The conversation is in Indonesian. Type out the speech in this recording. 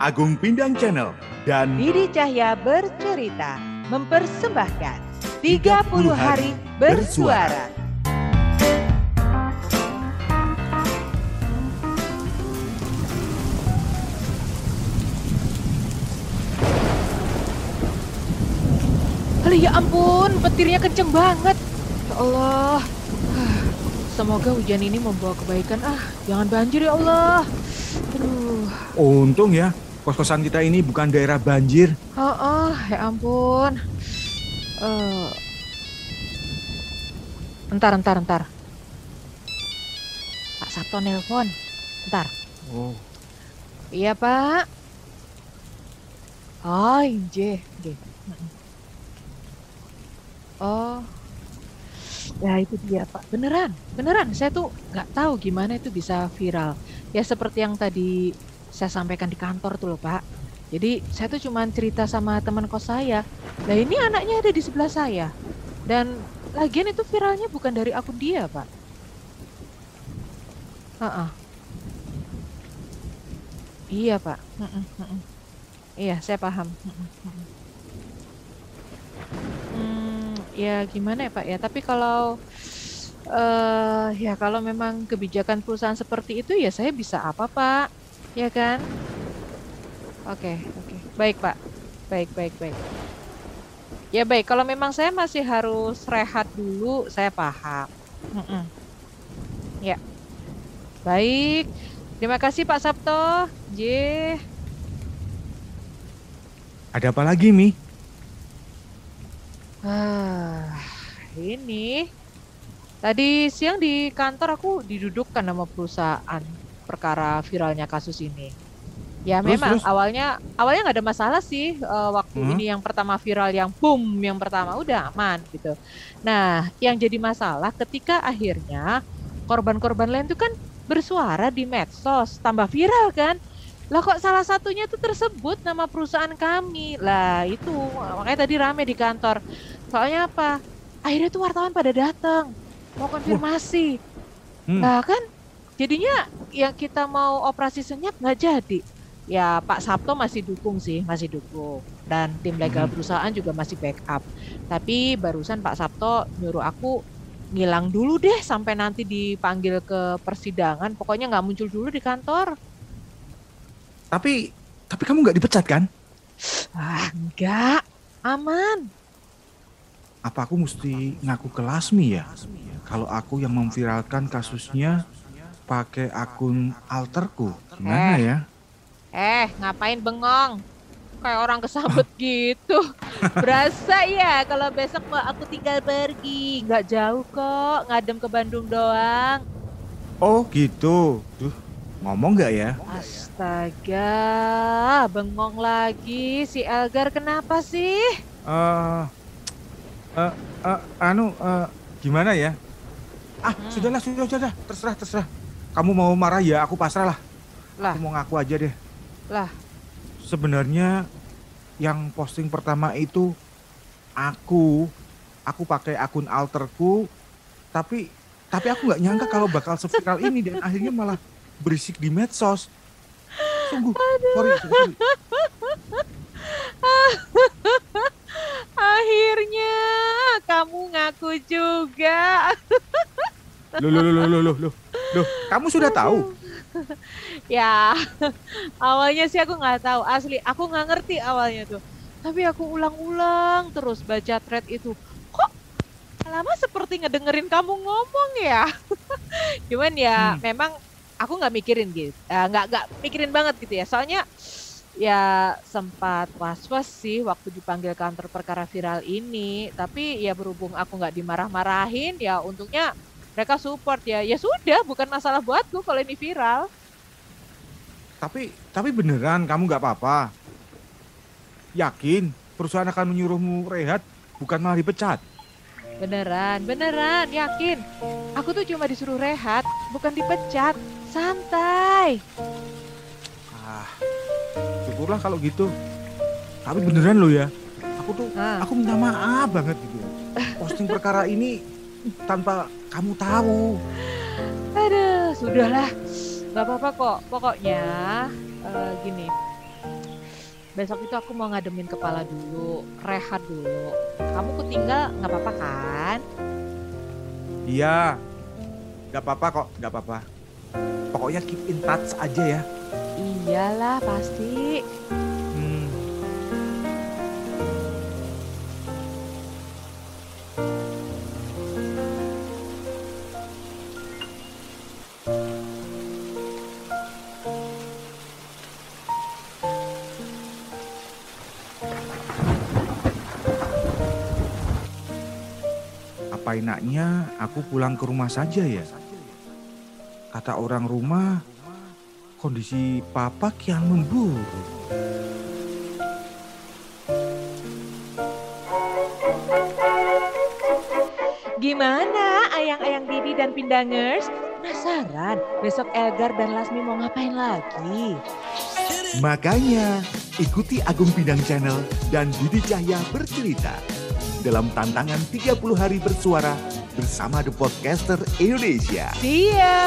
Agung Pindang Channel dan Didi Cahya bercerita mempersembahkan 30 hari bersuara. Aduh ya ampun, petirnya kenceng banget. Ya Allah. Ah, Semoga hujan ini membawa kebaikan. Ah, jangan banjir ya Allah. Aduh. untung ya kos-kosan kita ini bukan daerah banjir. Oh, oh ya ampun. Eh, Entar, entar, entar. Pak Sabto nelpon. Entar. Oh, Iya, Pak. Oh, inje. Inje. Mm-mm. Oh. Ya itu dia, Pak. Beneran, beneran. Saya tuh nggak tahu gimana itu bisa viral. Ya seperti yang tadi saya sampaikan di kantor tuh loh, Pak. Jadi saya tuh cuman cerita sama teman kos saya. Nah ini anaknya ada di sebelah saya. Dan lagian itu viralnya bukan dari akun dia, Pak. Heeh. Iya, Pak. Mm-mm, mm-mm. Iya, saya paham. Mm-mm. Hmm, ya gimana ya, Pak ya? Tapi kalau eh ya kalau memang kebijakan perusahaan seperti itu ya saya bisa apa, Pak? Ya kan? Oke, oke. Baik, Pak. Baik, baik, baik. Ya baik, kalau memang saya masih harus rehat dulu, saya paham. Mm-mm. Ya. Baik. Terima kasih Pak Sabto. J. ada apa lagi, Mi? Ah, ini. Tadi siang di kantor aku didudukkan sama perusahaan perkara viralnya kasus ini. Ya Terus, memang terus? awalnya awalnya nggak ada masalah sih eh, waktu Hmm. ini yang pertama viral yang boom yang pertama udah aman gitu. Nah yang jadi masalah ketika akhirnya korban-korban lain itu kan bersuara di medsos tambah viral kan. Lah kok salah satunya tuh tersebut nama perusahaan kami. Lah itu makanya tadi rame di kantor. Soalnya apa? Akhirnya tuh wartawan pada datang mau konfirmasi. Hmm. Nah kan jadinya yang kita mau operasi senyap nggak jadi. Ya Pak Sabto masih dukung sih, masih dukung. Dan tim legal Mhm. perusahaan juga masih backup. Tapi barusan Pak Sabto nyuruh aku ngilang dulu deh sampai nanti dipanggil ke persidangan. Pokoknya nggak muncul dulu di kantor. Tapi tapi kamu nggak dipecat kan? Ah, enggak. Aman. Apa aku mesti ngaku ke Lasmi ya? Kalau aku yang memviralkan kasusnya pakai akun alterku, gimana Eh. ya? Eh, ngapain bengong? Kayak orang kesambet gitu. Berasa ya kalau besok mau aku tinggal pergi. Nggak jauh kok, ngadem ke Bandung doang. Oh gitu. Duh, ngomong nggak ya? Astaga, bengong lagi. Si Elgar kenapa sih? Eh, eh, eh, anu, eh, gimana ya? Ah, Hmm. sudahlah, sudah, sudah, terserah, terserah. Kamu mau marah ya, aku pasrah lah. Lah. Aku mau ngaku aja deh. Lah. Sebenarnya yang posting pertama itu aku, aku pakai akun alterku, tapi tapi aku nggak nyangka kalau bakal seviral ini dan akhirnya malah berisik di medsos. Sungguh, sorry, sorry, sorry. Akhirnya kamu ngaku juga. Loh, loh, loh, loh, loh, loh, loh, loh, kamu sudah tahu? Ya, awalnya sih aku nggak tahu asli. Aku nggak ngerti awalnya tuh. Tapi aku ulang-ulang terus baca thread itu. Kok lama seperti ngedengerin kamu ngomong ya? Cuman ya Hmm. memang aku nggak mikirin gitu. Eh, nggak nggak mikirin banget gitu ya. Soalnya ya sempat was-was sih waktu dipanggil kantor perkara viral ini. Tapi ya berhubung aku nggak dimarah-marahin, ya untungnya mereka support ya. Ya sudah, bukan masalah buatku kalau ini viral. Tapi tapi beneran kamu nggak apa-apa? Yakin perusahaan akan menyuruhmu rehat bukan malah dipecat? Beneran, beneran, yakin. Aku tuh cuma disuruh rehat, bukan dipecat. Santai. Ah, syukurlah kalau gitu. Tapi beneran loh ya, aku tuh Ah, aku minta maaf banget gitu. Posting perkara ini tanpa kamu tahu. aduh, sudahlah. Gak apa-apa kok. Pokoknya eh, gini, besok itu aku mau ngademin kepala dulu, rehat dulu. Kamu tinggal nggak apa-apa kan? Iya, nggak apa-apa kok, nggak apa-apa. Pokoknya keep in touch aja ya. Iyalah pasti. Apa enaknya aku pulang ke rumah saja ya? Kata orang rumah, kondisi papa kian memburuk. Gimana ayang-ayang Didi dan Pindangers? Penasaran besok Elgar dan Lasmi mau ngapain lagi? Makanya, ikuti Agung Bidang Channel dan Didi Cahya bercerita dalam tantangan 30 hari bersuara bersama The Podcaster Indonesia. See ya!